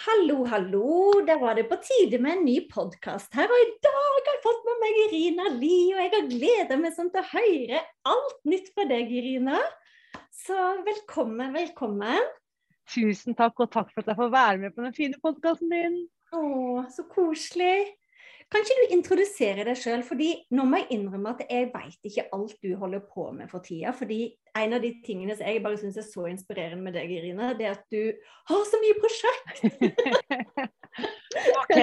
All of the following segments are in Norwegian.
Hallo, hallo. Da var det på tide med en ny podkast her. Og i dag har jeg fått med meg Irina Li, og jeg har gleda meg sånn til å høre alt nytt fra deg, Irina. Så velkommen, velkommen. Tusen takk, og takk for at jeg får være med på den fine podkasten din. Å, så koselig. Kan ikke du introdusere deg sjøl? Fordi nå må jeg innrømme at jeg veit ikke alt du holder på med for tida. fordi en av de tingene som jeg bare syns er så inspirerende med deg, Irina, det er at du har så mye prosjekt. ok,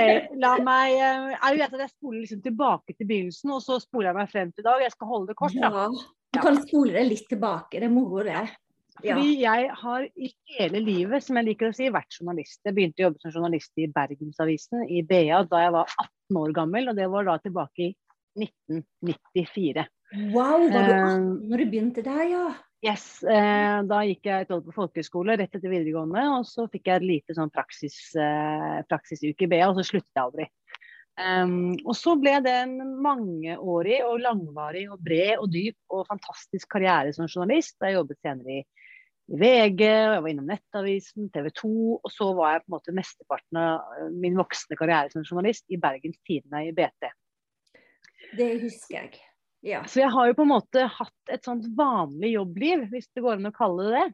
la meg eh, Jeg vet at jeg spoler liksom tilbake til begynnelsen, og så spoler jeg meg frem til i dag. Jeg skal holde det kort. Da. Ja, du kan spole deg litt tilbake. Det er moro, det. Fordi jeg har i hele livet, som jeg liker å si, vært journalist. Jeg begynte å jobbe som journalist i Bergensavisen i BA da jeg var 18 år gammel, og det var da tilbake i 1994. Wow, var du 18 eh, når du begynte der, ja? Yes. Eh, da gikk jeg et år på folkehøyskole rett etter videregående, og så fikk jeg et lite sånn praksis, eh, praksisuke i BA, og så sluttet jeg aldri. Um, og så ble det en mangeårig og langvarig og bred og dyp og fantastisk karriere som journalist. Jeg jobbet senere i i VG, og jeg var innom Nettavisen, TV 2. Og så var jeg på en måte mesteparten av eh, min voksne karriere som journalist i Bergens Tidende i BT. Det husker jeg. Ja. Så jeg har jo på en måte hatt et sånt vanlig jobbliv, hvis det går an å kalle det det.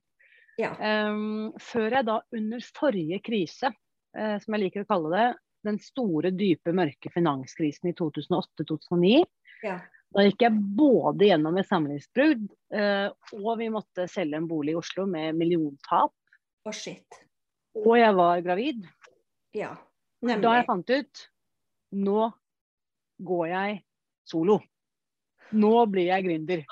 Ja. Um, før jeg da under forrige krise, uh, som jeg liker å kalle det, den store, dype, mørke finanskrisen i 2008-2009, ja. Da gikk jeg både gjennom et samlivsbrudd, eh, og vi måtte selge en bolig i Oslo med milliontap. Oh, shit. Og jeg var gravid. Ja, nemlig. Da jeg fant ut nå går jeg solo. Nå blir jeg gründer.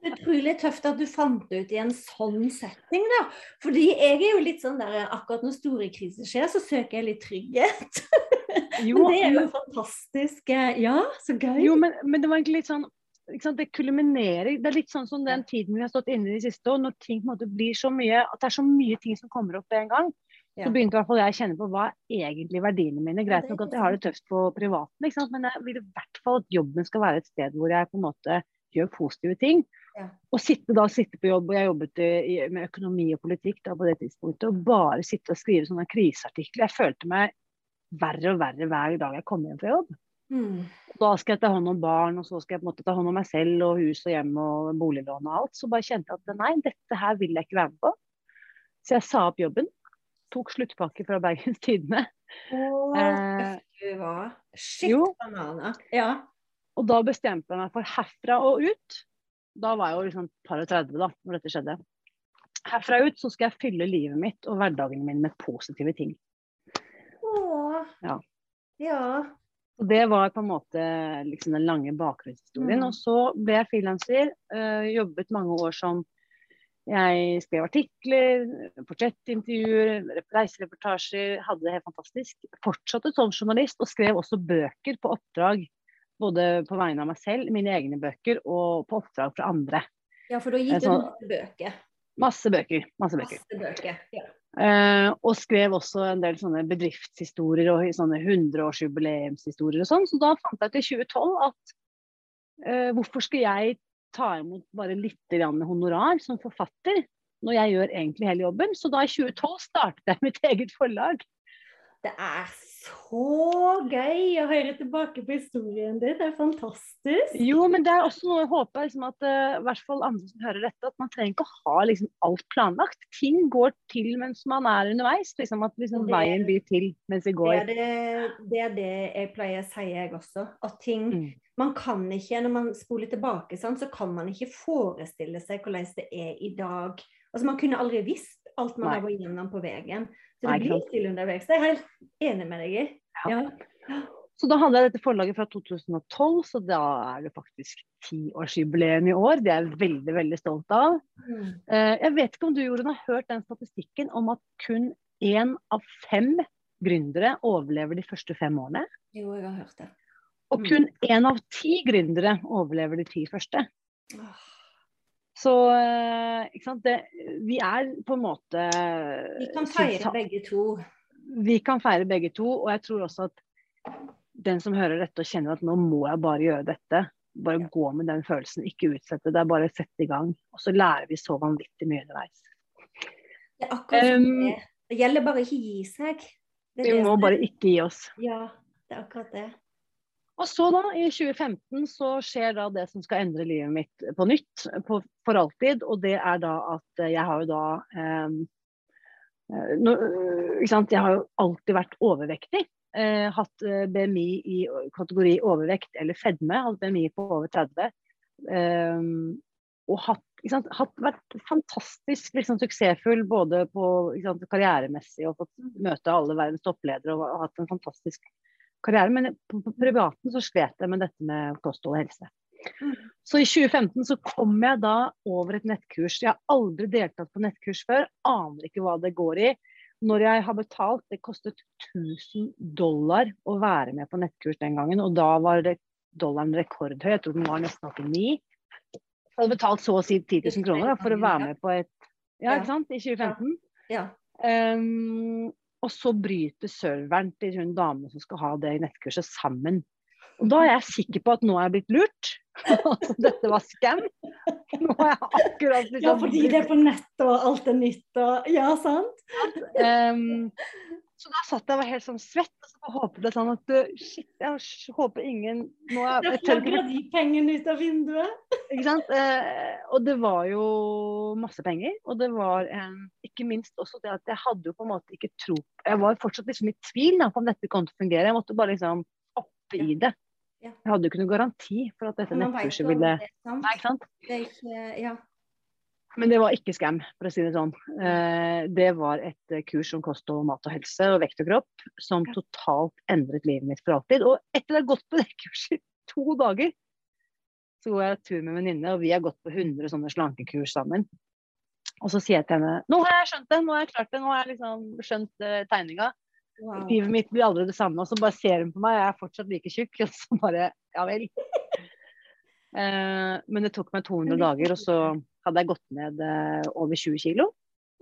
Utrolig tøft at du fant det ut i en sånn setting, da. Fordi jeg er jo litt sånn der akkurat når store kriser skjer, så søker jeg litt trygghet. Jo, men det er jo fantastisk. Ja, så gøy. Jo, men, men det var egentlig litt sånn det kulminerer Det er litt sånn som den tiden vi har stått inne i de siste år, når ting på en måte blir så mye At det er så mye ting som kommer opp en gang. Ja. Så begynte i hvert fall jeg å kjenne på hva er egentlig verdiene mine. Greit nok at jeg har det tøft på privaten, men jeg vil i hvert fall at jobben skal være et sted hvor jeg på en måte gjør positive ting. Ja. Og sitte da sitte på jobb, og jeg jobbet i, med økonomi og politikk da på det tidspunktet, og bare sitte og skrive sånne kriseartikler. Jeg følte meg verre og verre hver dag jeg kommer hjem fra jobb. Mm. Da skal jeg ta hånd om barn, og så skal jeg på en måte ta hånd om meg selv og hus og hjem og boliglån og alt. Så bare kjente jeg at nei, dette her vil jeg ikke være med på. Så jeg sa opp jobben. Tok sluttpakke fra Bergens Tidende. Oh, eh, Shit, jo. banana. Ja. Og da bestemte jeg meg for herfra og ut. Da var jeg jo liksom par og 30 da når dette skjedde. Herfra ut så skal jeg fylle livet mitt og hverdagen min med positive ting. Ja. ja. Og det var på en måte liksom den lange bakgrunnshistorien. Mm. Og så ble jeg frilanser. Øh, jobbet mange år som Jeg skrev artikler, portrettintervjuer, reisereportasjer. Hadde det helt fantastisk. Fortsatte som journalist og skrev også bøker på oppdrag. Både på vegne av meg selv, mine egne bøker, og på oppdrag fra andre. Ja, for da gikk du ut masse bøker? Masse bøker. Masse bøker. Masse bøker. Ja. Uh, og skrev også en del sånne bedriftshistorier og sånne 100-årsjubileumshistorier og sånn. Så da fant jeg til 2012 at uh, hvorfor skal jeg ta imot bare litt honorar som forfatter, når jeg gjør egentlig hele jobben? Så da i 2012 startet jeg mitt eget forlag. Det er så gøy å høre tilbake på historien din. Det er fantastisk. Jo, men det er også noe jeg håper liksom, at uh, hvert fall andre som hører dette, at man trenger ikke å ha liksom, alt planlagt. Ting går til mens man er underveis. Liksom, at liksom, det, veien blir til mens vi går. Det er det, det er det, jeg pleier å si, jeg også. At ting mm. Man kan ikke, når man spoler tilbake, sånn, så kan man ikke forestille seg hvordan det er i dag. Altså, Man kunne aldri visst alt man Nei. har vært gjennom på veien. Så det blir stille underveis. Det er jeg helt enig med deg i. Ja. Ja. Så da hadde jeg dette forlaget fra 2012, så da er det faktisk tiårsjubileum i år. Det er jeg veldig veldig stolt av. Mm. Eh, jeg vet ikke om du Jorunn, har hørt den statistikken om at kun én av fem gründere overlever de første fem årene? Jo, jeg har hørt det. Og kun én av ti gründere overlever de ti første. Oh. Så eh, det, vi er på en måte Vi kan feire begge to. Vi kan feire begge to, og jeg tror også at den som hører dette og kjenner at nå må jeg bare gjøre dette, bare gå med den følelsen, ikke utsette. Det bare sette i gang. Og så lærer vi så vanvittig mye underveis. Det er akkurat um, det. Det gjelder bare ikke gi seg. vi må bare ikke gi oss. Ja, det er akkurat det. Og så da, i 2015, så skjer da det som skal endre livet mitt på nytt på, for alltid. Og det er da at jeg har jo da eh, no, Jeg har jo alltid vært overvektig. Eh, hatt eh, BMI i kategori overvekt eller fedme. Hatt BMI på over 30. Eh, og hatt, sant, hatt, vært fantastisk liksom, suksessfull både på sant, karrieremessig og fått møte alle verdens toppledere og hatt en fantastisk karriere, men på, på privaten så slet jeg med dette med kosthold og helse. Mm. Så i 2015 så kom jeg da over et nettkurs. Jeg har aldri deltatt på nettkurs før, aner ikke hva det går i. Når jeg har betalt, det kostet 1000 dollar å være med på nettkurs den gangen, og da var det dollaren rekordhøy, jeg tror den var nesten 89. Jeg hadde betalt så å si 10 000 kroner da, for å være med på et Ja, ikke sant? I 2015. Ja. Um, og så bryter serveren til hun damen som skal ha det nettkurset, sammen. Og da er jeg sikker på at nå er jeg blitt lurt. Altså, dette var scam. Nå er jeg akkurat liksom Ja, fordi det er på nettet og alt er nytt og Ja, sant? Um, så da satt jeg og var helt sånn svett og så håpet jeg sånn at shit, jeg håper ingen nå er, Det flagra de pengene ut av vinduet. Ikke sant. Eh, og det var jo masse penger. Og det var eh, ikke minst også det at jeg hadde jo på en måte ikke tro Jeg var fortsatt liksom i tvil da, på om dette kom til å fungere. Jeg måtte bare liksom oppe i det. Jeg hadde jo ikke noen garanti for at dette nettkurset ville Nei, ikke sant? Det er ikke, ja. Men det var ikke scam, for å si det sånn. Eh, det var et eh, kurs om og mat og helse og vekt og kropp som totalt endret livet mitt for alltid. Og etter å ha gått på det kurset i to dager, så går jeg tur med venninne, og vi har gått på 100 sånne slankekurs sammen. Og så sier jeg til henne nå har jeg skjønt det, nå har jeg klart det, nå har jeg liksom skjønt uh, tegninga. Wow. Livet mitt blir aldri det samme. Og så bare ser hun på meg, jeg er fortsatt like tjukk. Og så bare ja vel. uh, men det tok meg 200 dager, og så hadde jeg gått ned eh, over 20 kg.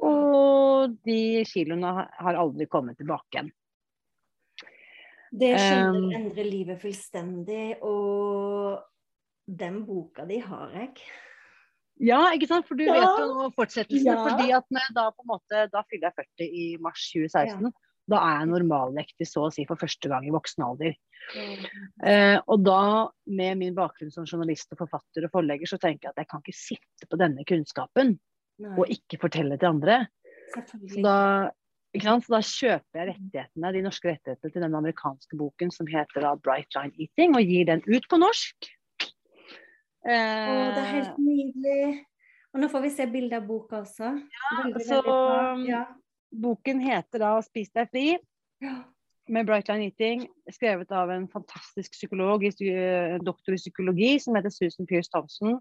Og de kiloene har aldri kommet tilbake igjen. Det skjønner um, endrer livet fullstendig, og den boka di har jeg. Ja, ikke sant? for du ja. vet jo fortsettelsen. Ja. fordi at da, på en måte, da fyller jeg 40 i mars 2016. Ja. Da er jeg normalvektig så å si for første gang i voksen alder. Mm. Eh, og da, med min bakgrunn som journalist og forfatter og forlegger, så tenker jeg at jeg kan ikke sitte på denne kunnskapen Nei. og ikke fortelle til andre. Så da, så da, kjøper jeg rettighetene, de norske rettighetene til den amerikanske boken som heter da 'Bright Line Eating', og gir den ut på norsk. Eh, oh, det er helt nydelig. Og nå får vi se bilde av boka også. Ja, veldig, så, veldig ja. Boken heter da 'Spis deg fri'. Med Brightline Eating, skrevet av en fantastisk psykolog, doktor i psykologi, som heter Susan Pierce Thompson.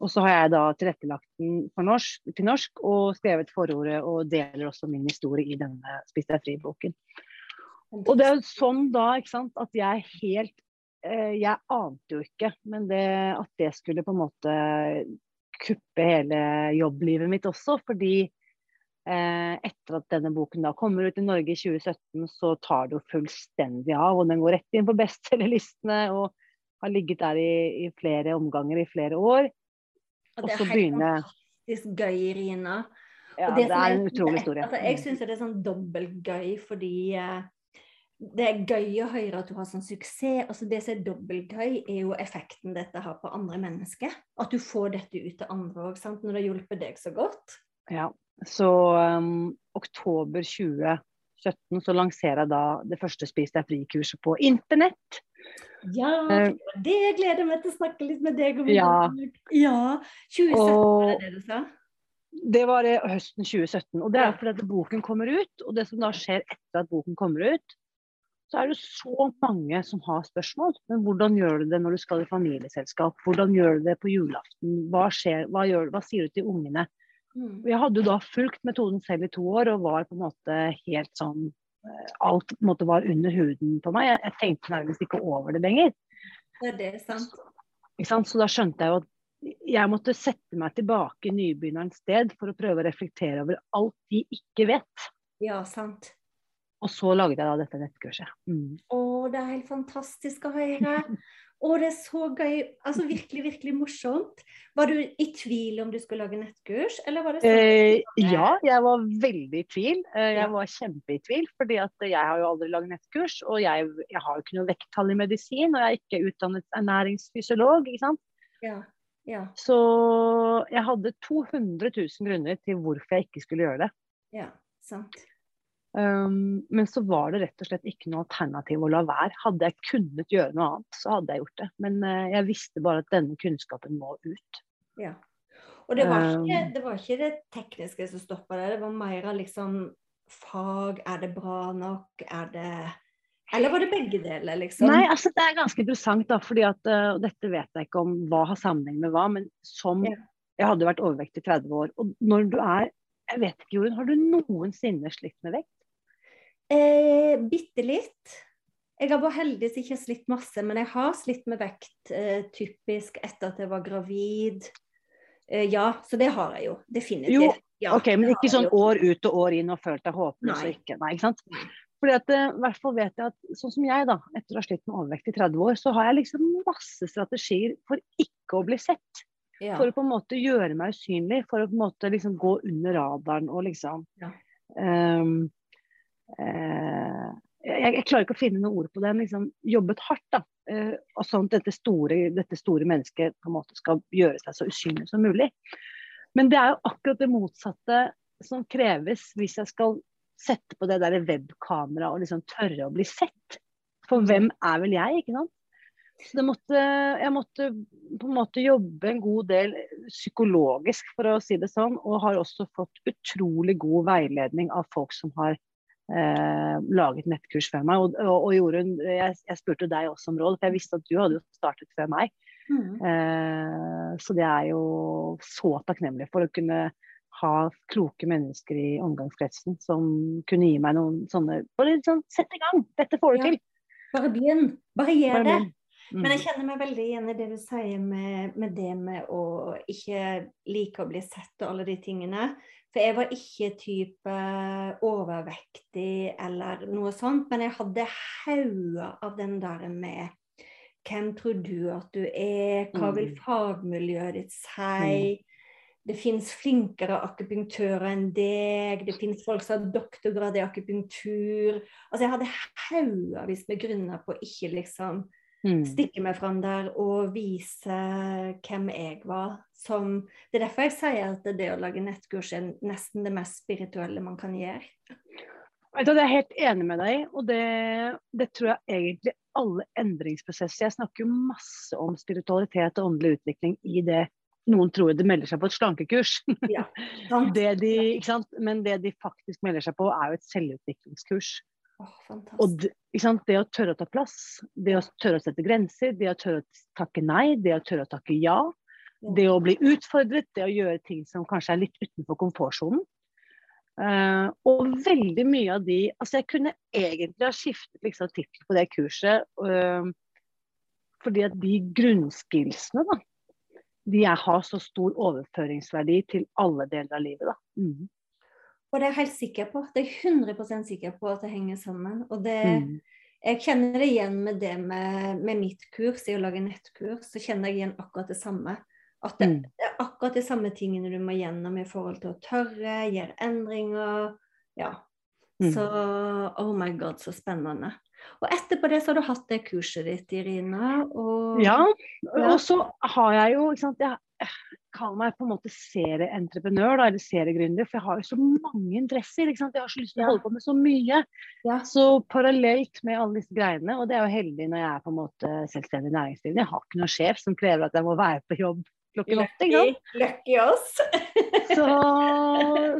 Og så har jeg da tilrettelagt den norsk, til norsk og skrevet forordet og deler også min historie i denne Spis deg fri-boken. Og det er jo sånn da ikke sant, at jeg helt eh, Jeg ante jo ikke, men det, at det skulle på en måte kuppe hele jobblivet mitt også. Fordi etter at denne boken da kommer ut i Norge i 2017, så tar det jo fullstendig av. Og den går rett inn på bestselgerlistene og har ligget der i, i, flere omganger i flere år. Og det er helt fantastisk gøy, Rina. ja det, det, er en utrolig historie. Altså, jeg syns det er sånn dobbeltgøy fordi eh, det er gøy å høre at du har sånn suksess. Altså det som er dobbeltgøy, er jo effekten dette har på andre mennesker. At du får dette ut til andre òg, når det har hjulpet deg så godt. Ja, så um, oktober 2017 så lanserer jeg da det første Spis deg fri-kurset på internett. Ja, uh, det gleder jeg meg til å snakke litt med deg om. Ja. ja 2017 og, var det det du sa? Det var høsten 2017. Og det er fordi at boken kommer ut. Og det som da skjer etter at boken kommer ut, så er det så mange som har spørsmål. Men hvordan gjør du det når du skal i familieselskap? Hvordan gjør du det på julaften? Hva, skjer, hva, gjør, hva sier du til ungene? Mm. Jeg hadde jo da fulgt metoden selv i to år og var på en måte helt sånn eh, Alt på en måte var under huden på meg. Jeg, jeg tenkte nærmest ikke over det lenger. Det er det, sant. Ikke sant? Så da skjønte jeg jo at jeg måtte sette meg tilbake i nybegynnerens sted for å prøve å reflektere over alt de ikke vet. Ja, sant. Og så laget jeg da dette nettkurset. Mm. Å, det er helt fantastisk å høre. Å, det er så gøy. Altså virkelig, virkelig morsomt. Var du i tvil om du skulle lage nettkurs, eller var det sånn? Eh, ja, jeg var veldig i tvil. Eh, jeg var kjempe i tvil, fordi at jeg har jo aldri laget nettkurs. Og jeg, jeg har jo ikke noe vekttall i medisin, og jeg er ikke utdannet ernæringsfysiolog, ikke sant. Ja. Ja. Så jeg hadde 200 000 grunner til hvorfor jeg ikke skulle gjøre det. Ja, sant. Um, men så var det rett og slett ikke noe alternativ å la være. Hadde jeg kunnet gjøre noe annet, så hadde jeg gjort det. Men uh, jeg visste bare at denne kunnskapen må ut. Ja. Og det var, ikke, det var ikke det tekniske som stoppa det, det var mer av liksom fag. Er det bra nok? Er det Eller var det begge deler, liksom? Nei, altså det er ganske interessant, da. fordi at, uh, dette vet jeg ikke om hva har sammenheng med hva, men som ja. Jeg hadde vært overvektig i 30 år. Og når du er jeg vet ikke, Jorunn, har du noensinne slitt med vekt? Eh, Bitte litt. Jeg har bare heldigvis ikke slitt masse, men jeg har slitt med vekt eh, typisk etter at jeg var gravid. Eh, ja, så det har jeg jo. Definitivt. Jo, ja, ok, Men ikke sånn år ut og år inn og følt deg håpløs og ikke Nei, ikke sant? Fordi at, eh, i hvert fall vet jeg at Sånn som jeg, da, etter å ha slitt med overvekt i 30 år, så har jeg liksom masse strategier for ikke å bli sett. Ja. For å på en måte gjøre meg usynlig, for å på en måte liksom gå under radaren og liksom ja. um, Eh, jeg, jeg, klarer ikke å finne noe ord på det, men liksom jobbet hardt. da, Eh, og sånn at dette store, dette store, mennesket på en måte skal gjøre seg så usynlig som mulig. Men det er jo akkurat det motsatte som kreves hvis jeg skal sette på det der webkameraet og liksom tørre å bli sett. For hvem er vel jeg, ikke sant? Så måtte, jeg måtte på en måte jobbe en god del psykologisk, for å si det sånn. Og har også fått utrolig god veiledning av folk som har eh, laget nettkurs før meg. Og, og, og Jorunn, jeg, jeg, spurte deg også om råd, for jeg visste at du hadde jo startet før meg. Mm. Eh, så det er jo så takknemlig for å kunne ha kloke mennesker i omgangskretsen som kunne gi meg noen sånne Bare sånn, sett i gang! Dette får du ja. til! Bare begynn! Bare gjør det! Mm. Men jeg kjenner meg veldig igjen i det du sier med, med, det med å ikke like å bli sett og alle de tingene. For jeg var ikke type overvektig eller noe sånt, men jeg hadde hauger av den der med hvem tror du at du er, hva vil mm. fagmiljøet ditt si? Mm. Det fins flinkere akupunktører enn deg, det fins folk som har doktorgrad i akupunktur. Altså jeg hadde haugevis med grunner på ikke liksom mm. stikke meg fram der og vise hvem jeg var som Det er derfor jeg sier at det å lage nettkurs er nesten det mest spirituelle man kan gjøre. Jeg er helt enig med deg og det, det, tror jeg egentlig alle endringsprosesser Jeg snakker jo masse om spiritualitet og åndelig utvikling i det noen tror det melder seg på et slankekurs. Ja, det de, Men det de faktisk melder seg på, er jo et selvutviklingskurs. Oh, og det, det, å tørre å ta plass, det å tørre å sette grenser, det å tørre å takke nei, det å tørre å takke ja, det å bli utfordret, det å gjøre ting som kanskje er litt utenfor komfortsonen. Uh, og veldig mye av de Altså, jeg kunne egentlig ha skiftet liksom tittel på det kurset. Uh, fordi at de grunnskillsene, da, de har så stor overføringsverdi til alle deler av livet. da. Mm. Og det er jeg helt sikker på. Det er 100% sikker på at det henger sammen. Og det, mm. Jeg kjenner det igjen med det med, med mitt kurs, i å lage nettkurs. Så kjenner jeg igjen akkurat det samme. At det, mm. det, er akkurat de samme tingene du må gjennom i forhold til å tørre, gjøre endringer. Ja. Mm. Så oh my god, så spennende. Og etterpå det så har du hatt det kurset ditt, Irina. Og, ja, og så har jeg jo ikke sant, Jeg kaller meg på en måte serieentreprenør, da, eller seriegründer, for jeg har jo så mange interesser. Jeg har så lyst til å holde på med så mye. Ja. Så parallelt med alle disse greiene, og det er jo heldig når jeg er på en måte selvstendig næringsdrivende, jeg har ikke noen sjef som krever at jeg må være på jobb klokken åtte. Lucky oss. så,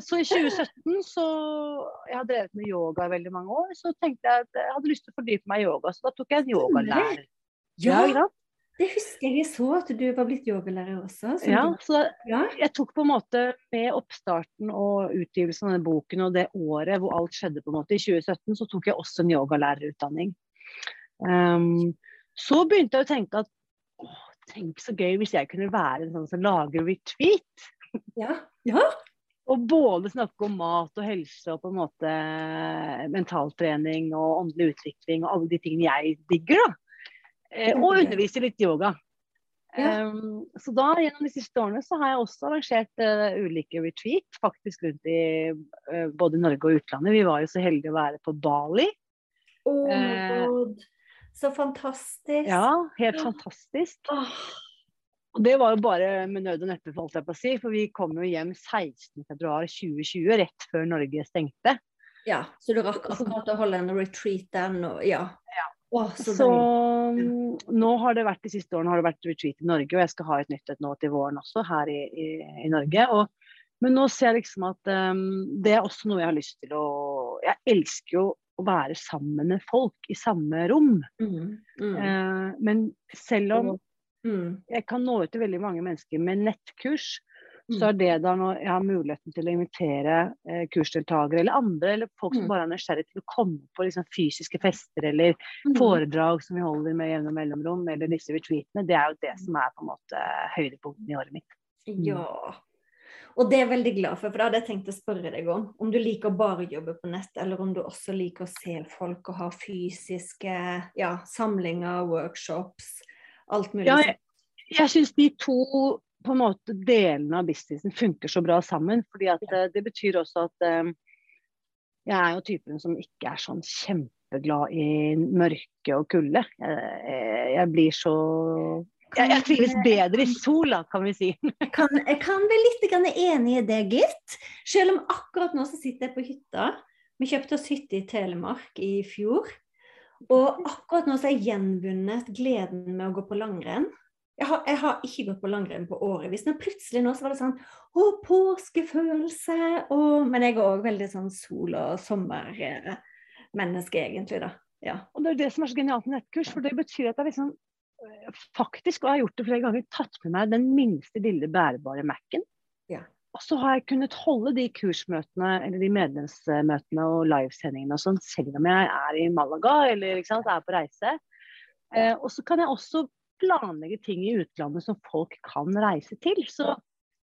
så, i 2017 så Jeg har drevet med yoga i veldig mange år. Så tenkte jeg at jeg hadde lyst til å fordype meg i yoga, så da tok jeg en yogalærer. Ja, ja det husker jeg så, at du var blitt yogalærer også. Ja, så ja. jeg tok på en måte med oppstarten og utgivelsen av denne boken og det året hvor alt skjedde, på en måte, i 2017, så tok jeg også en yogalærerutdanning. Um, så begynte jeg å tenke at tenk så gøy hvis jeg kunne være en sånn som lager retreat. Ja. ja. Og både snakke om mat og helse og på en måte mentaltrening og åndelig utvikling og alle de tingene jeg digger. da. Eh, og undervise litt yoga. Ja. Um, så da, gjennom de siste årene, så har jeg også arrangert uh, ulike retreat, faktisk rundt i uh, både Norge og utlandet. Vi var jo så heldige å være på Bali. Oh my uh, god. Så fantastisk. Ja, helt fantastisk. Og det var jo bare med nød og neppe, holdt jeg på å si. For vi kom jo hjem 16.2.2020, rett før Norge stengte. Ja, så du rakk akkurat å holde en retreat der nå, ja. ja. Så, så um, nå har det vært de siste årene har det vært retreat i Norge, og jeg skal ha et nytt et nå til våren også, her i, i, i Norge. Og, men nå ser jeg liksom at um, det er også noe jeg har lyst til å Jeg elsker jo å være sammen med folk i samme rom. Mm, mm. Uh, men selv om mm. jeg kan nå ut til veldig mange mennesker med nettkurs, så mm. er det da når jeg har muligheten til å invitere eh, kursdeltakere eller andre, eller folk som mm. bare er nysgjerrig til å komme på liksom, fysiske fester eller mm. foredrag som vi holder med jevne mellomrom, eller disse retreatene, det er jo det som er på en måte høydepunktet i året mitt. Ja, og det er jeg veldig glad for, for det hadde jeg tenkt å spørre deg om. Om du liker bare å jobbe på nett, eller om du også liker å se folk og ha fysiske ja, samlinger, workshops, alt mulig. Ja, jeg, jeg syns de to på en måte delene av businessen funker så bra sammen. fordi at. Eh, det betyr også at um, jeg er jo typen som ikke er sånn kjempeglad i mørke og kulde. Jeg, jeg blir så jeg, jeg, trives bedre i sola, kan vi si. jeg, kan, jeg kan være litt enig i det, gitt. Selv om akkurat nå så sitter jeg på hytta. Vi kjøpte oss hytte i Telemark i fjor. Og akkurat nå så har jeg gjenvunnet gleden med å gå på langrenn. Jeg har, jeg har ikke gått på langrenn på årevis, men plutselig nå så var det sånn Å, påskefølelse! Og, men jeg er òg veldig sånn sol- og sommermenneske, egentlig, da. Ja. Og det er det som er så genialt med nettkurs, for det betyr at er liksom faktisk, og jeg har gjort det flere ganger, tatt med meg den minste lille bærebare Mac-en. Ja. Og så har jeg kunnet holde de kursmøtene eller de medlemsmøtene og livesendingene og sånn, selv om jeg er i Malaga eller sant, er på reise. Eh, og så kan jeg også planlegge ting i utlandet som folk kan reise til. Så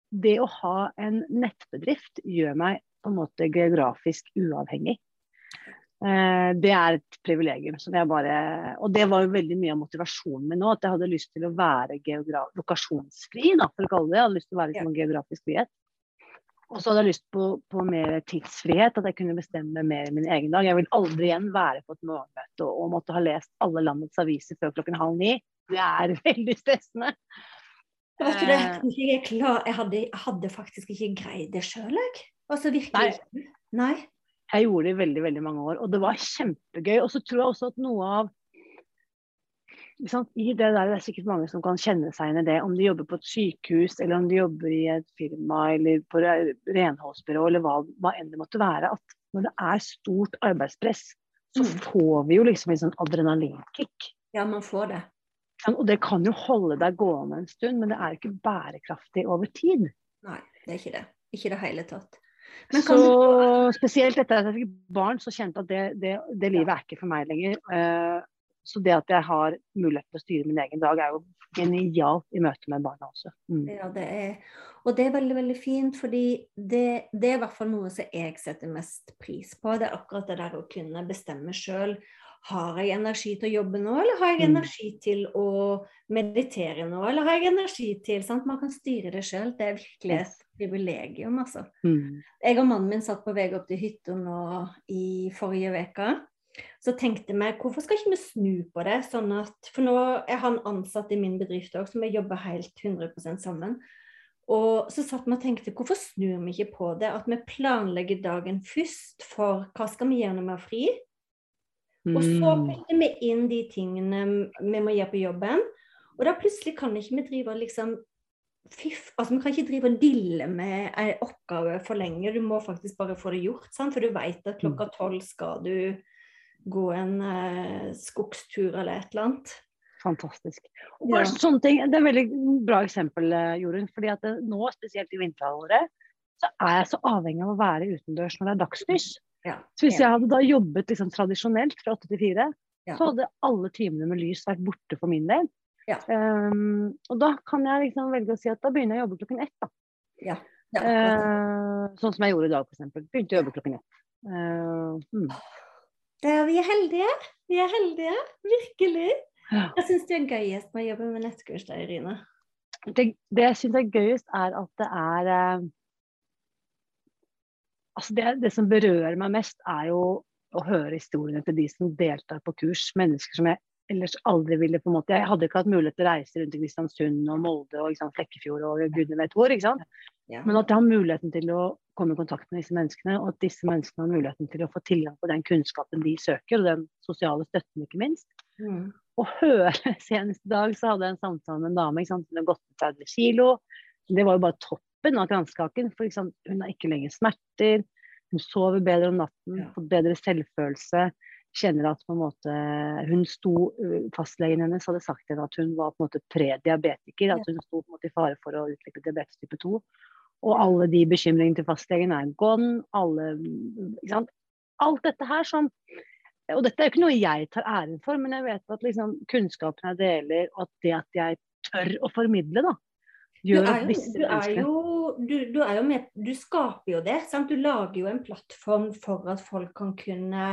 det å ha en nettbedrift gjør meg på en måte geografisk uavhengig. Eh, det er et privilegium. som jeg bare, og det var jo veldig mye av motivasjonen min nå. At jeg hadde lyst til å være lokasjonsfri, da, for å kalle det. Jeg hadde lyst til å være liksom, geografisk frihet. Og så hadde jeg lyst på, på, mer tidsfrihet, at jeg kunne bestemme mer i min egen dag. Jeg vil aldri igjen være på et morgenmøte og, og, måtte ha lest alle landets aviser før klokken halv ni. Det er veldig stressende. Vet du det, eh. jeg, klar, jeg, hadde, hadde faktisk ikke greid det sjøl, jeg. Altså virkelig. Nei. Nei. Jeg gjorde det i veldig veldig mange år, og det var kjempegøy. Og så tror jeg også at noe av i det der, det er sikkert mange som kan kjenne seg inn i det, om de jobber på et sykehus, eller om de jobber i et firma eller på renholdsbyrå, eller hva, hva enn det måtte være. At når det er stort arbeidspress, så mm. får vi jo liksom en sånn adrenalinkick. Ja, man får det. Og det kan jo holde deg gående en stund, men det er ikke bærekraftig over tid. Nei, det er ikke det. Ikke i det hele tatt. så du... spesielt etter at jeg fikk barn, så kjente jeg at det, det, det livet er ikke for meg lenger. Uh, så det at jeg har mulighet til å styre min egen dag, er jo genialt i møte med barna også. Mm. Ja, det er, og det er veldig veldig fint, fordi det, det, er i hvert fall noe som jeg setter mest pris på. Det er akkurat det der å kunne bestemme sjøl. har jeg energi til å jobbe nå, eller har jeg mm. energi til å meditere nå, eller har jeg energi til sant? Man kan styre det sjøl. Det er virkelig et privilegium, altså. Mm. Jeg og mannen min satt på vei opp til hytta nå i forrige uke. Så tenkte vi hvorfor skal ikke vi snu på det? sånn at, For nå er han ansatt i min bedrift òg, så vi jobber helt 100% sammen. Og så satt vi og tenkte hvorfor snur vi ikke på det? At vi planlegger dagen først for hva skal vi gjøre når vi har fri? Og så mm. putter vi inn de tingene vi må gjøre på jobben. Og da plutselig kan ikke vi drive liksom Fiff, altså Vi kan ikke drive og dille med en oppgave for lenge. Du må faktisk bare få det gjort. Sant? For du vet at klokka mm. tolv skal du gå en eh, skogstur eller et eller annet. Fantastisk. Og bare ja. sånne ting, Det er et veldig bra eksempel, eh, Jorunn. fordi at det, nå, spesielt i vinterhalvåret, så er jeg så avhengig av å være utendørs når det er dagslys. Ja. Så hvis jeg hadde da jobbet liksom tradisjonelt fra åtte til fire, så hadde alle timene med lys vært borte for min del. Um, og da kan jeg liksom velge å si at da begynner jeg å jobbe klokken ett. da. Ja. Ja, uh, sånn som jeg gjorde i dag, f.eks. Begynte å jobbe klokken ett. Uh, hmm. Er, vi er heldige. Vi er heldige. Virkelig. Ja. Jeg syns det er gøyest med å jobbe med nettkurs da, Irina. Det, det jeg syns er gøyest, er at det er eh, Altså det, det, som berører meg mest, er jo å høre historiene til de som deltar på kurs. Mennesker som jeg ellers aldri ville på en måte Jeg hadde ikke hatt mulighet til å reise rundt i Kristiansund og Molde og sant, Flekkefjord og gudene vet hvor. ikke sant? Ja. Men at jeg har muligheten til å komme i kontakt med disse menneskene, og at disse menneskene har muligheten til å få tilgang på den kunnskapen de søker, og den sosiale støtten, ikke minst. Mm. Og høre Senest i dag så hadde jeg en samtale med en dame ikke sant? hun har gått ned 30 kilo. Det var jo bare toppen av kranskaken. For eksempel, hun har ikke lenger smerter. Hun sover bedre om natten, ja. fått bedre selvfølelse kjenner at på en måte hun sto, Fastlegen hennes hadde sagt til henne at hun var på en måte prediabetiker. At hun sto på en måte i fare for å utvikle diabetes type 2. Og alle de bekymringene til fastlegen er gone. Alle, Alt dette her som Og dette er jo ikke noe jeg tar æren for, men jeg vet at liksom, kunnskapen jeg deler, og at det at jeg tør å formidle, da, du er jo, du, du, er jo med, du skaper jo det. Sant? Du lager jo en plattform for at folk kan kunne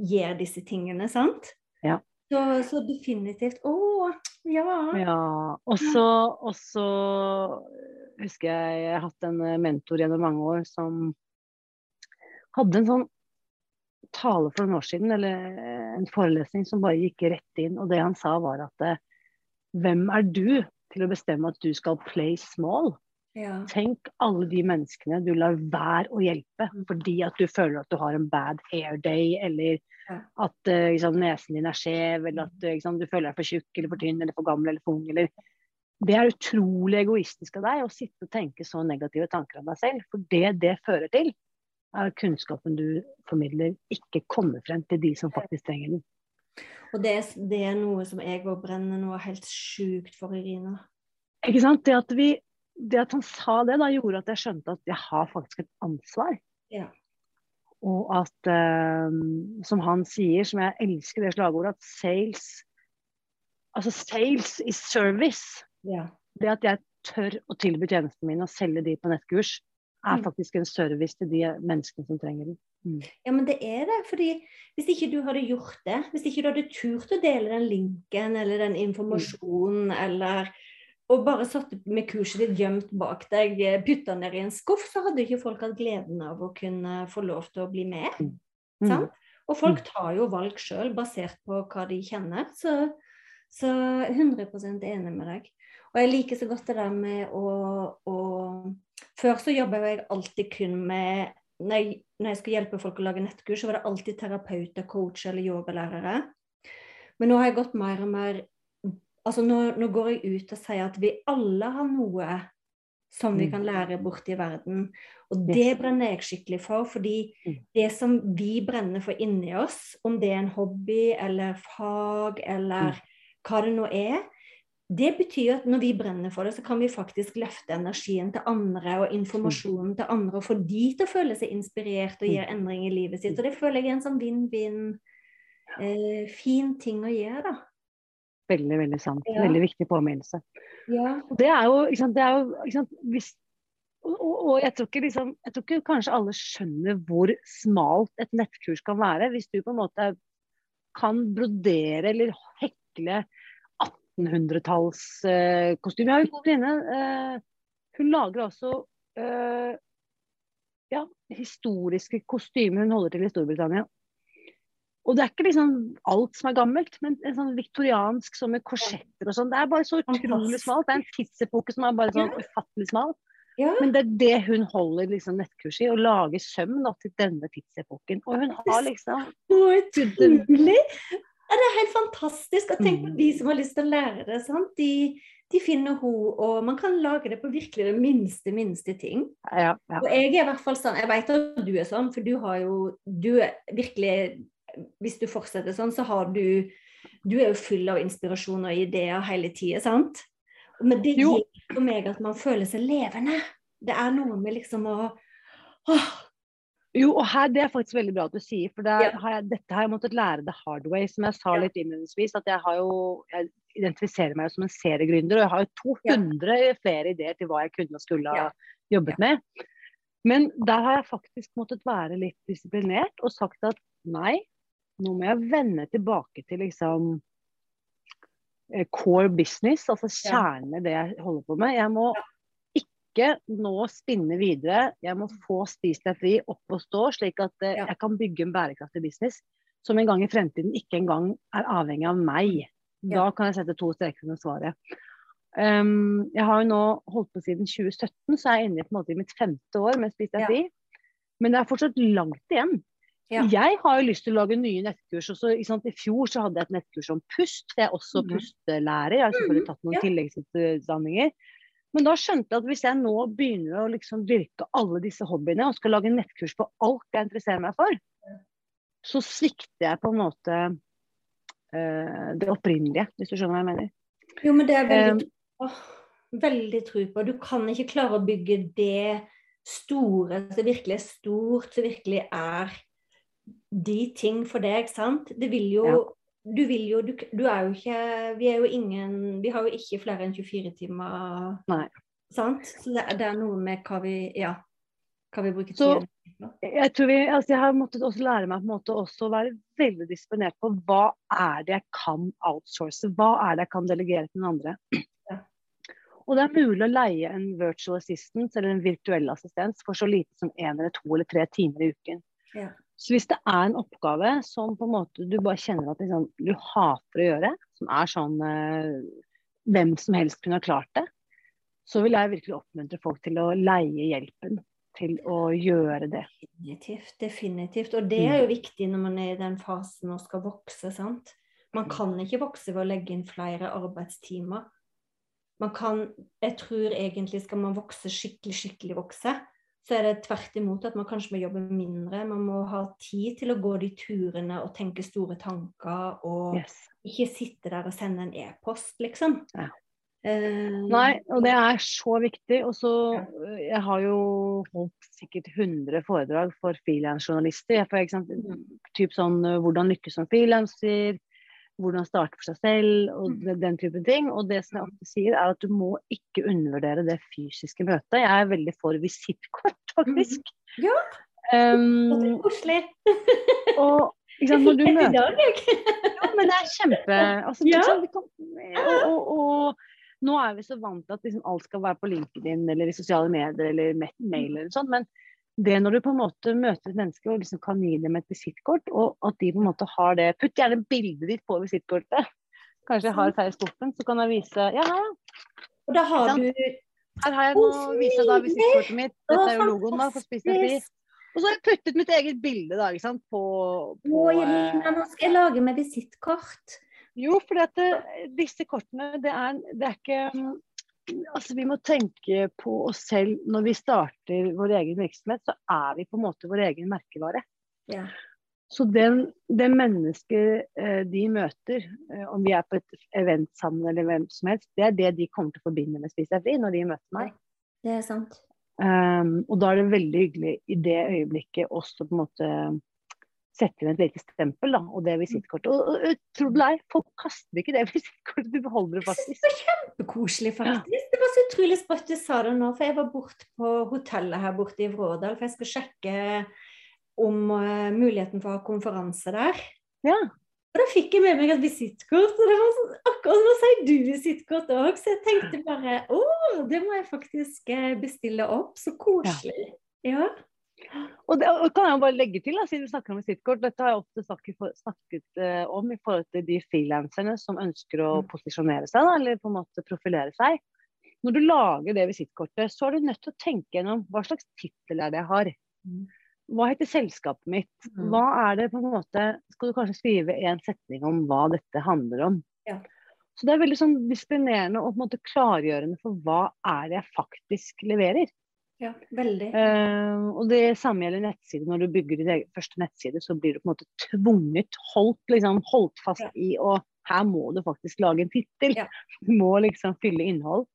gjør disse tingene, sant? Ja. Så, så definitivt. Å, ja. ja. Og så husker jeg jeg har hatt en mentor gjennom mange år som hadde en sånn tale for noen år siden, eller en forelesning som bare gikk rett inn. Og det han sa, var at hvem er du til å bestemme at du skal play small? Ja. Tenk alle de menneskene du lar være å hjelpe mm. fordi at du føler at du har en bad hair day, eller ja. at uh, liksom, nesen din er skjev, eller at liksom, du føler deg for tjukk eller for tynn eller for gammel eller for ung. Eller... Det er utrolig egoistisk av deg å sitte og tenke så negative tanker om deg selv. For det det fører til, er at kunnskapen du formidler, ikke kommer frem til de som faktisk trenger den. Og det, det er noe som jeg òg brenner noe helt sjukt for, Irina. Ikke sant. Det at vi det at han sa det, da, gjorde at jeg skjønte at jeg har faktisk et ansvar. Ja. Og at, um, som han sier, som jeg elsker det slagordet, at sales Altså sales is service. Ja. Det at jeg tør å tilby tjenestene mine og selge de på nettkurs, er mm. faktisk en service til de menneskene som trenger den. Mm. Ja, men det er det. fordi hvis ikke du hadde gjort det, hvis ikke du hadde turt å dele den linken eller den informasjonen mm. eller og bare satte med kurset ditt gjemt bak deg, eh, putta ned i en skuff, så hadde ikke folk hatt gleden av å kunne få lov til å bli med. Mm. Og folk mm. tar jo valg sjøl basert på hva de kjenner. Så, så 100% enig med deg. Og jeg liker så godt det der med å, å Før så jobba jeg alltid kun med når jeg, når jeg skulle hjelpe folk å lage nettkurs, så var det alltid terapeuter, coach eller yogalærere. Men nå har jeg gått mer og mer altså nå, nå, går jeg ut og sier at vi alle har noe som vi mm. kan lære borte i verden. Og det brenner jeg skikkelig for, fordi mm. det som vi brenner for inni oss, om det er en hobby eller fag eller mm. hva det nå er, det betyr at når vi brenner for det, så kan vi faktisk løfte energien til andre og informasjonen til andre og få de til å føle seg inspirert og gjøre endring i livet sitt. Og det føler jeg er en sånn vinn-vinn, eh, fin ting å gjøre, da. Veldig, veldig sant. Ja. Veldig viktig påminnelse. Ja. Det er jo, sant, det er jo sant, hvis, og, og, jeg, tror ikke, liksom, jeg tror ikke kanskje alle skjønner hvor smalt et nettkurs kan være. Hvis du på en måte kan brodere eller hekle 1800-tallskostymer. Jeg har en god venninne. Eh, hun lager også uh, ja, historiske kostymer hun holder til i Storbritannia. Og det er ikke liksom alt som er gammelt, men en sånn viktoriansk sånn med korsetter og sånn. Det er bare så utrolig smalt. Det er en tidsepoke som er bare sånn ufattelig smal. Ja. Men det er det hun holder liksom nettkurs i, å lage søm da, til denne tidsepoken. Og hun har liksom Så utrolig! Ja, det er helt fantastisk. Og tenk på de som har lyst til å lære det. sant? De, de finner henne, og man kan lage det på virkelig det minste, minste ting. Ja, ja. Og jeg er i hvert fall sånn, jeg vet at du er sånn, for du har jo Du er virkelig hvis du fortsetter sånn, så har du Du er jo full av inspirasjon og ideer hele tida, sant? Men det gir for meg at man føler seg levende. Det er noe med liksom å åh. Jo, og her, det er faktisk veldig bra at du sier, for ja. har jeg, dette har jeg måttet lære the hard way. Som jeg sa litt innledningsvis, at jeg har jo jeg identifiserer meg som en seriegründer, og jeg har jo 200 ja. flere ideer til hva jeg kunne og skulle ha jobbet med. Men der har jeg faktisk måttet være litt disiplinert og sagt at nei, nå må jeg vende tilbake til liksom eh, core business, altså kjernen i det jeg holder på med. Jeg må ikke nå spinne videre. Jeg må få Spis deg fri opp og stå, slik at eh, jeg kan bygge en bærekraftig business som en gang i fremtiden ikke engang er avhengig av meg. Da kan jeg sette to streker under svaret. Um, jeg har jo nå holdt på siden 2017, så er jeg inne på en måte i mitt femte år med Spis deg fri. Men det er fortsatt langt igjen. Ja. Jeg har jo lyst til å lage nye nettkurs. Også, I fjor så hadde jeg et nettkurs om pust, for jeg er også mm. pustelærer. Jeg har selvfølgelig tatt noen ja. tilleggsutdanninger. Men da skjønte jeg at hvis jeg nå begynner å liksom dyrke alle disse hobbyene og skal lage nettkurs på alt jeg interesserer meg for, så svikter jeg på en måte uh, det opprinnelige, hvis du skjønner hva jeg mener. Jo, men det er veldig, um, veldig tro på. Du kan ikke klare å bygge det store, det virkelig er stort, det virkelig er de ting for deg, sant. Det vil jo ja. Du vil jo du, du, er jo ikke Vi er jo ingen Vi har jo ikke flere enn 24 timer. Nei. Sant? Så det, det er noe med hva vi Ja. Hva vi bruker tiden på. Jeg tror vi, altså jeg har måttet også lære meg på en måte også å være veldig disponert på hva er det jeg kan outsource, hva er det jeg kan delegere til den andre. Ja. Og det er mulig å leie en virtual assistant eller en virtuell assistent for så lite som én eller to eller tre timer i uken. Ja. Så hvis det er en oppgave som på en måte du bare kjenner at liksom, du hater å gjøre, som er sånn eh, hvem som helst kunne ha klart det, så vil jeg virkelig oppmuntre folk til å leie hjelpen til å gjøre det. Definitivt. definitivt. Og det er jo mm. viktig når man er i den fasen og skal vokse. sant? Man kan ikke vokse ved å legge inn flere arbeidstimer. Man kan, jeg tror egentlig skal man vokse skikkelig, skikkelig vokse, så er det tvert imot at man kanskje må jobbe mindre. Man må ha tid til å gå de turene og tenke store tanker, og yes. ikke sitte der og sende en e-post, liksom. Ja. Uh, Nei, og det er så viktig. Og så ja. Eh, jeg har jo holdt sikkert 100 foredrag for frilansjournalister. Mm. Typ sånn eh, hvordan lykkes som frilanser, hvordan starte for seg selv og mm. den, den type ting. Og det som jeg ofte sier, er at du må ikke undervurdere det fysiske møtet. Jeg er veldig for visittkort, faktisk. Mm. Ja. Um, det er koselig. og sant, når du møter Ja, men det er kjempe altså, ja. kan, og, og, og, nå er vi så vant til at liksom, alt skal være på LinkedIn eller i sosiale medier eller mail eller sånn, men det når du på en måte møter et menneske og liksom kan gi dem et visittkort, og at de på en måte har det Putt gjerne bildet ditt på visittkortet. Kanskje jeg har det her i skuffen, så kan jeg vise Ja, her, Og da har du Her har jeg nå vist da visittkortet mitt. Dette er jo logoen da, for Spis deg fri. Og så har jeg puttet mitt eget bilde da, ikke sant, på, på Å, nå skal jeg lage meg visittkort. Jo, for disse kortene, det er, det er ikke altså, vi må tenke på oss selv når vi starter vår egen virksomhet, så er vi på en måte vår egen merkevare. Ja. Så den, det mennesket eh, de møter, eh, om vi er på et event sammen eller hvem som helst, det er det de kommer til å forbinde med Spis deg fri når de møter meg. Det er sant. Um, og da er det veldig hyggelig i det øyeblikket også på en måte setter inn et lite stempel, da, og det visittkortet. Og, og, og tro det er, folk kaster ikke det visittkortet, du beholder det faktisk. Det var kjempekoselig, faktisk. Ja. Det var så utrolig sprøtt du sa det nå, for jeg var borte på hotellet her borte i Vrådal, for jeg skal sjekke om uh, muligheten for å ha konferanse der. Ja. Og da fikk jeg med meg et visittkort, og det var sånn, akkurat nå sier du visittkort òg, så jeg tenkte bare å, det må jeg faktisk eh, bestille opp. Så koselig. Ja. ja. Og det og kan jeg bare legge til, da, siden vi snakker om visittkort, dette har jeg ofte snakket, snakket eh, om i forhold til de frilanserne som ønsker å mm. posisjonere seg, da, eller på en måte profilere seg. Når du lager det visittkortet, så er du nødt til å tenke gjennom hva slags tittel er det jeg har. Mm. Hva heter selskapet mitt? Mm. Hva er det på en måte Skal du kanskje skrive en setning om hva dette handler om? Ja. Så det er veldig sånn disiplinerende og på en måte klargjørende for hva er det jeg faktisk leverer. Ja, veldig. Uh, og det samme gjelder nettsider. Når du bygger din egen første nettside, så blir du på en måte tvunget, holdt, liksom, holdt fast ja. i å her må du faktisk lage en tittel. Ja. Du må liksom fylle innhold.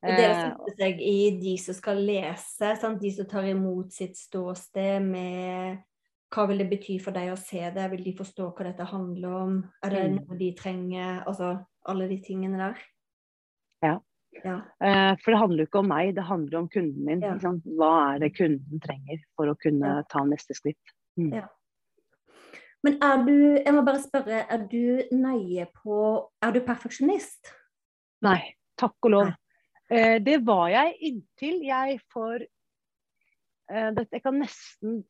Og det å eh, sette seg i de som skal lese, sant? de som tar imot sitt ståsted med hva vil det bety for deg å se det, vil de forstå hva dette handler om, er det mm. noe de trenger, altså alle de tingene der. Ja. Eh, for det handler jo ikke om meg, det handler om kunden min. Ja. Hva er det kunden trenger for å kunne ta neste skritt. Mm. Ja. Men er du, jeg må bare spørre, er du nøye på Er du perfeksjonist? Nei, takk og lov. Eh, det var jeg inntil jeg for eh, Jeg kan nesten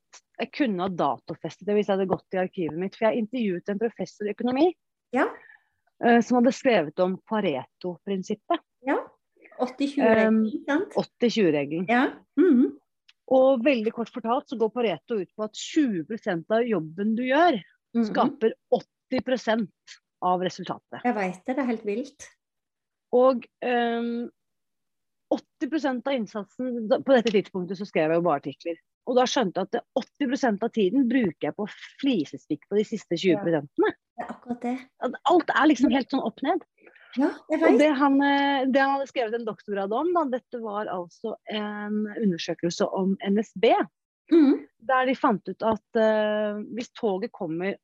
Jeg kunne ha datofestet det hvis jeg hadde gått i arkivet mitt. For jeg intervjuet en professor i økonomi ja. Eh, som hadde skrevet om Pareto-prinsippet. Ja. 80-20-regelen. sant? 80-20-regelen. Ja. Mm -hmm. Og veldig kort fortalt så går Pareto ut på at 20% av jobben du gjør, mm -hmm. skaper 80% av resultatet. Jeg veit det, det er helt vilt. Og um, 80% av innsatsen På dette tidspunktet så skrev jeg jo bare artikler. Og da skjønte jeg at 80% av tiden bruker jeg på flisestikk på de siste 20 ja, det er akkurat det. Alt er liksom helt sånn opp ned. Ja, det han, eh, det han hadde skrevet en doktorgrad om, da, dette var altså en undersøkelse om NSB. Mm. Der de fant ut at uh, hvis toget kommer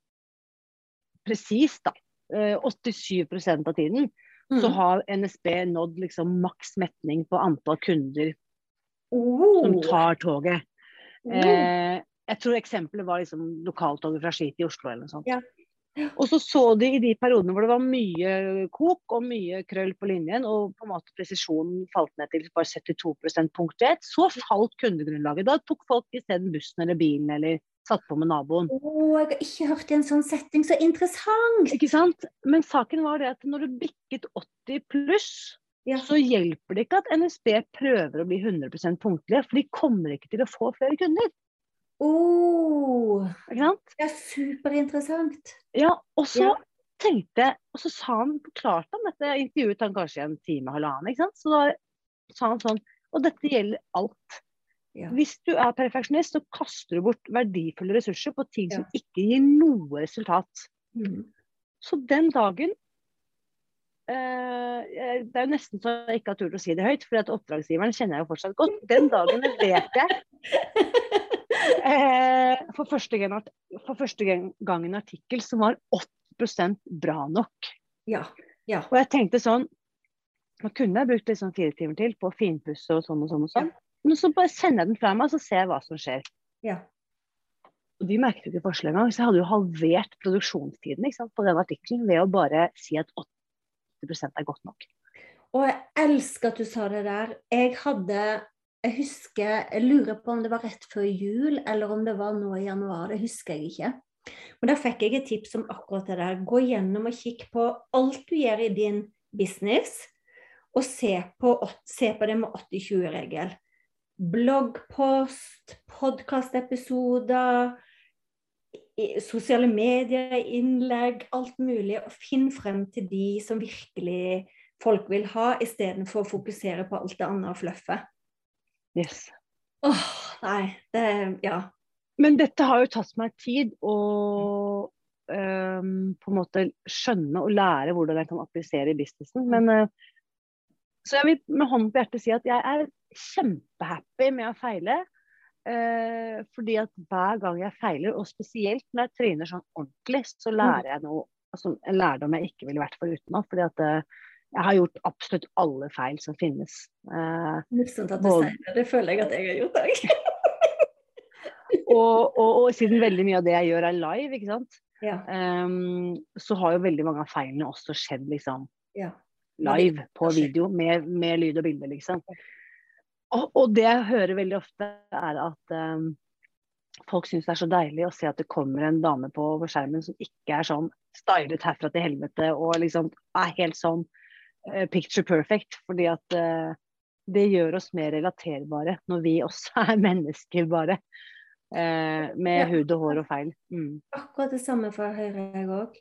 presist, da, uh, 87% av tiden, mm. så har NSB nådd liksom maks metning på antall kunder oh. som tar toget. Mm. Uh, jeg tror eksempelet var liksom lokaltoget fra Ski til Oslo eller noe sånt. Ja. Og så så de i de periodene hvor det var mye kok og mye krøll på linjen, og på en måte presisjonen falt ned til bare 72% punktlighet, så falt kundegrunnlaget. Da tok folk isteden bussen eller bilen eller satt på med naboen. Å, jeg har ikke hørt i en sånn setting. Så interessant! Ikke sant? Men saken var det at når du bikket 80 pluss, ja. så hjelper det ikke at NSB prøver å bli 100 punktlige, for de kommer ikke til å få flere kunder. Oh? Det er superinteressant. Ja, og så ja. tenkte Og så sa han, forklarte han dette, intervjuet han kanskje en time halvannen, ikke sant. Så da sa han sånn Og dette gjelder alt. Ja. Hvis du er perfeksjonist, så kaster du bort verdifulle ressurser på ting ja. som ikke gir noe resultat. Mm. Så den dagen eh, Det er jo nesten så jeg ikke har turt å si det høyt, for at oppdragsgiveren kjenner jeg jo fortsatt godt. Den dagen vet jeg eh, for, første gang, for første gang en artikkel som var 80% bra nok. Ja. ja. Og jeg tenkte sånn Nå kunne jeg brukt liksom fire timer til på å finpusse og sånn og sånn. og sånn. Ja. Men så bare sender jeg den fra meg, så ser jeg hva som skjer. Ja. Og de merket jo ikke forskjell engang. Så jeg hadde jo halvert produksjonstiden sant, på den artikkelen ved å bare si at 80% er godt nok. Og jeg elsker at du sa det der. Jeg hadde Jeg husker Jeg lurer på om det var rett før jul, eller om det var nå i januar. Det husker jeg ikke. Men da fikk jeg et tips om akkurat det der. Gå gjennom og kikk på alt du gjør i din business, og se på, se på det med 80-20-regel bloggpost, podkastepisoder, sosiale medier, innlegg, alt mulig. Og finn frem til de som virkelig folk vil ha, istedenfor å fokusere på alt det andre fluffet. Yes. Åh, nei, det Ja. Men dette har jo tatt meg tid å um, på en måte skjønne og lære hvordan jeg kan applisere i businessen. Men uh, så jeg vil med hånden på hjertet si at jeg er kjempehappy med å feile. Uh, fordi at hver gang jeg feiler, og spesielt når jeg tryner sånn ordentlig, så mm. lærer jeg noe altså, en lærdom jeg ikke ville vært foruten fordi at eh, jeg har gjort absolutt alle feil som finnes. Eh, Morsomt at du sier det. Det føler jeg at jeg har gjort òg. og, og, og, siden veldig mye av det jeg gjør er live, ikke sant. ja. um, så har jo veldig mange av feilene også skjedd liksom ja. live på video med, med, lyd og bilde, liksom. Og, og, det jeg hører veldig ofte, er at um, folk syns det er så deilig å se at det kommer en dame på skjermen som ikke er sånn stylet herfra til helvete og liksom er helt sånn picture perfect. Fordi at uh, det gjør oss mer relaterbare når vi også er mennesker, bare. Eh, med ja. hud og hår og feil. Mm. Akkurat det samme fra Høyre, jeg òg.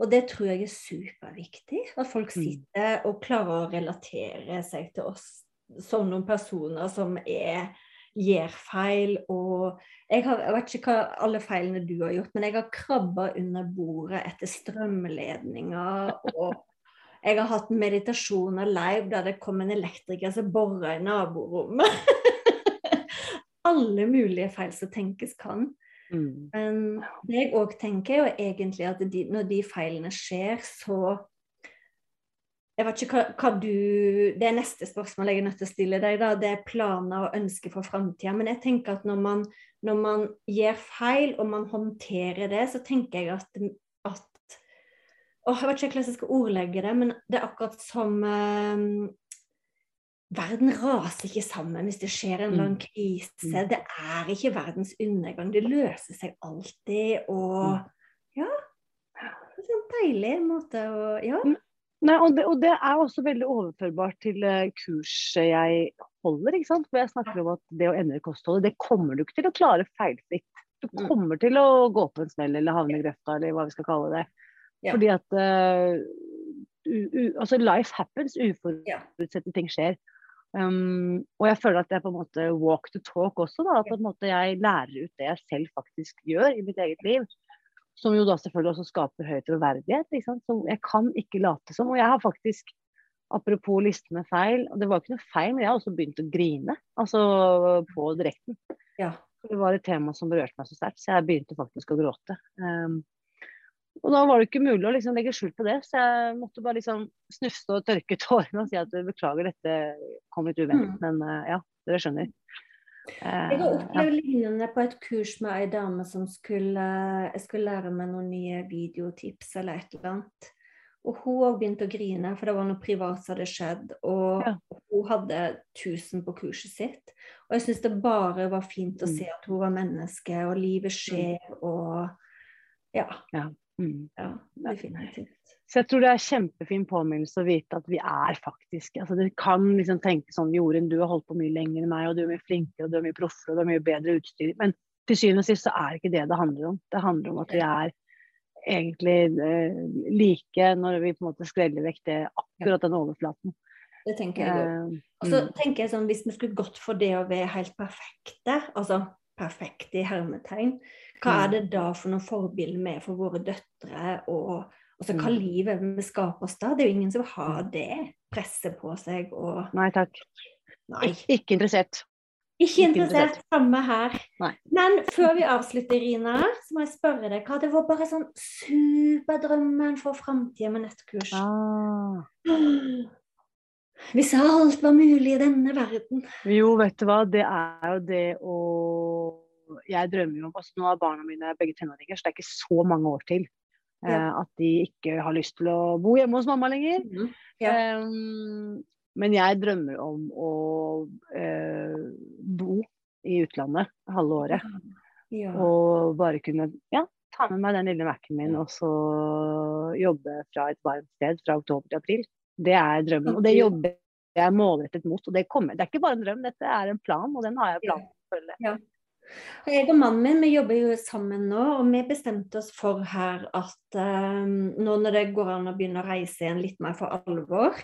Og det tror jeg er superviktig. At folk mm. sitter og klarer å relatere seg til oss som noen personer som er gjør feil. Og jeg, har, jeg vet ikke hva alle feilene du har gjort, men jeg har krabba under bordet etter strømledninger. Og jeg har hatt meditasjoner live der det kom en elektriker som bora i naborommet. alle mulige feil som tenkes kan. Mm. Men det jeg òg tenker, er jo egentlig at de, når de feilene skjer, så jeg vet ikke hva, hva, du Det er neste spørsmål jeg er nødt til å stille deg. da, Det er planer og ønsker for framtida. Men jeg tenker at når man, når man gjør feil og man håndterer det, så tenker jeg at, å, Jeg vet ikke hvordan jeg skal ordlegge det, men det er akkurat som eh, Verden raser ikke sammen hvis det skjer en eller annen krise. Mm. Det er ikke verdens undergang. Det løser seg alltid. Og mm. ja Det er en deilig måte å Ja. Nei, og det, og det, er også veldig overførbart til uh, kurset jeg holder. ikke sant? For jeg snakker om at det å endre kostholdet, det kommer du ikke til å klare feilfritt. Du kommer til å gå på en smell eller havne i grøfta, eller hva vi skal kalle det. Ja. Fordi at uh, u, u, altså life happens. Uforutsette ting skjer. Um, og jeg føler at jeg på en måte walk the talk også. da, At på en måte jeg lærer ut det jeg selv faktisk gjør i mitt eget liv. Som jo da selvfølgelig også skaper høy troverdighet. Så jeg kan ikke late som. Og jeg har faktisk, apropos liste med feil, og det var ikke noe feil, men jeg har også begynt å grine. Altså på direkten. Ja. Det var et tema som berørte meg så sterkt, så jeg begynte faktisk å gråte. Um, og da var det ikke mulig å liksom legge skjul på det, så jeg måtte bare liksom snufse og tørke tårene og si at beklager, dette kom litt uventet. Mm. Men uh, ja, dere skjønner. Jeg har opplevd lignende på et kurs med ei dame som skulle, jeg skulle lære meg noen nye videotips eller et eller annet. Og hun òg begynte å grine, for det var noe privat som hadde skjedd. Og ja. hun hadde 1000 på kurset sitt. Og jeg syns det bare var fint å mm. se at hun var menneske, og livet mm. skjer, og ja. ja. Mm. Ja, definitivt. Så jeg tror det er kjempefin påminnelse å vite at vi er faktisk altså Det kan liksom tenke sånn Jorunn, du har holdt på mye lenger enn meg, og du er mye flinkere, og du er mye proffere, og du har mye bedre utstyr. Men til syvende og sist så er det ikke det det handler om. Det handler om at vi er egentlig eh, like når vi på en måte skreller vekk det, akkurat den overflaten. Det tenker jeg òg. Eh, og så mm. tenker jeg sånn, Hvis vi skulle gått for det å være helt perfekte, altså perfekte i hermetegn, hva er mm. det da for noen forbilder vi er for våre døtre? Og altså, hva mm. livet vi skaper oss da? Det er jo ingen som vil ha mm. det presset på seg. Og... Nei takk. Nei. Ikke interessert. Ikke interessert. Samme her. Nei. Men før vi avslutter, Rina, så må jeg spørre deg hva det var bare sånn superdrømmen for framtida med nettkurs? Ah. Hvis alt var mulig i denne verden. Jo, vet du hva. Det er jo det å jeg drømmer jo om altså Nå er barna mine begge tenåringer, så det er ikke så mange år til ja. uh, at de ikke har lyst til å bo hjemme hos mamma lenger. Mm. Ja. Um, men jeg drømmer om å uh, bo i utlandet halve året. Ja. Og bare kunne ja, ta med meg den lille Mac-en min og så jobbe fra et varmt sted fra oktober til april. Det er drømmen. Og det jobber jeg målrettet mot. Og det, kommer, det er ikke bare en drøm, dette er en plan, og den har jeg planen for å følge. Ja. Jeg og mannen min vi jobber jo sammen nå, og vi bestemte oss for her at um, nå når det går an å begynne å reise igjen litt mer for alvor,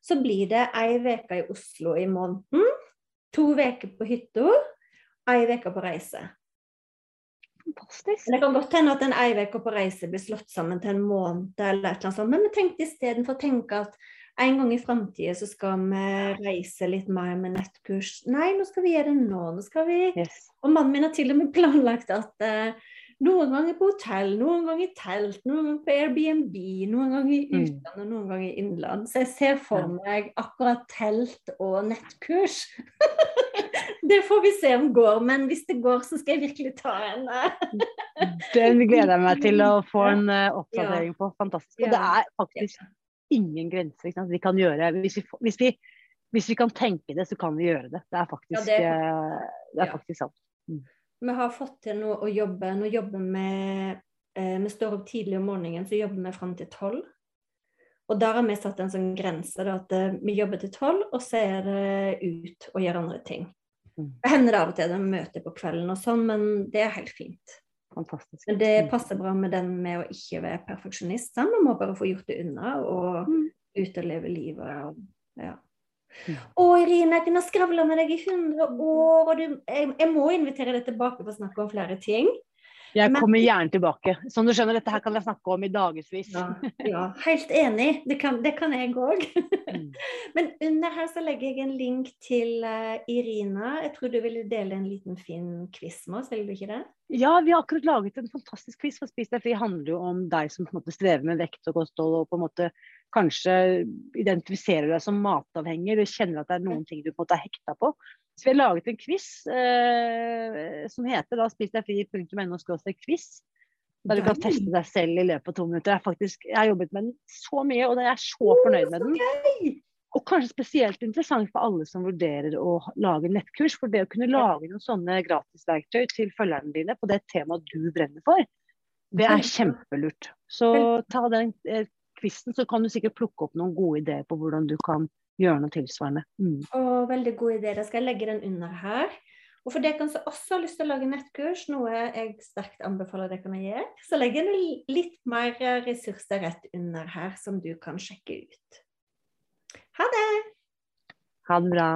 så blir det ei uke i Oslo i måneden, to uker på hytta, ei uke på reise. Fantastisk. Det kan godt hende at en ei uke på reise blir slått sammen til en måned, eller et eller annet sånt, men vi tenkte istedenfor å tenke at en gang i framtida så skal vi reise litt mer med nettkurs. Nei, nå skal vi gjøre det nå. nå skal vi... Yes. Og mannen min har til og med planlagt at uh, noen ganger på hotell, noen ganger i telt, noen ganger på Airbnb, noen ganger i mm. utlandet, mm. noen ganger i innland. Så jeg ser for meg akkurat telt og nettkurs. det får vi se om går, men hvis det går, så skal jeg virkelig ta en. Den gleder jeg meg til å få en uh, oppdatering på. Fantastisk. Og det er faktisk ingen grenser vi kan gjøre. Hvis vi, hvis, vi, hvis vi, kan tenke det, så kan vi gjøre det. Det er faktisk, ja, det er, det er faktisk sant. Mm. Vi har fått til noe å jobbe. Nå jobber vi eh, Vi står opp tidlig om morgenen, så jobber vi fram til tolv. Og der har vi satt en sånn grense, da, at vi jobber til tolv, og så er det ut og gjør andre ting. Mm. Det hender det av og til at vi møter på kvelden og sånn, men det er helt fint. Fantastisk. Men det passer bra med den med å ikke være perfeksjonist. Sant? Man må bare få gjort det unna og mm. ut og leve livet. Og, ja. Mm. Å, Irine, jeg kunne skravla med deg i 100 år, og du, jeg, jeg, må invitere deg tilbake for å snakke om flere ting. Jeg kommer gjerne tilbake. Som du skjønner, dette her kan jeg snakke om i dagevis. Ja, ja, helt enig. Det kan, det kan jeg òg. Mm. Men under her så legger jeg en link til uh, Irina. Jeg tror du ville dele en liten fin quiz med oss, vil du ikke det? Ja, vi har akkurat laget en fantastisk quiz. for Spis deg fri handler jo om deg som på en måte strever med vekt og kosthold, og på en måte kanskje identifiserer deg som matavhengig, eller kjenner at det er noen ting du på en måte er hekta på. Så vi har laget en quiz eh, som heter da spisdegfri.no quiz. Der du kan teste deg selv i løpet av to minutter. Jeg, faktisk, jeg har jobbet med den så mye, og jeg er så fornøyd med den. Og kanskje spesielt interessant for alle som vurderer å lage nettkurs. For det å kunne lage noen sånne gratisverktøy til følgerne dine på det temaet du brenner for, det er kjempelurt. Så ta den eh, quizen, så kan du sikkert plukke opp noen gode ideer på hvordan du kan gjøre noe tilsvarende. Mm. Og veldig god idé. Da skal jeg legge den under her. Og for dere som også har lyst til å lage nettkurs, noe jeg sterkt anbefaler dere å gjøre, så legger jeg litt mer ressurser rett under her som du kan sjekke ut. Ha det! Ha det bra.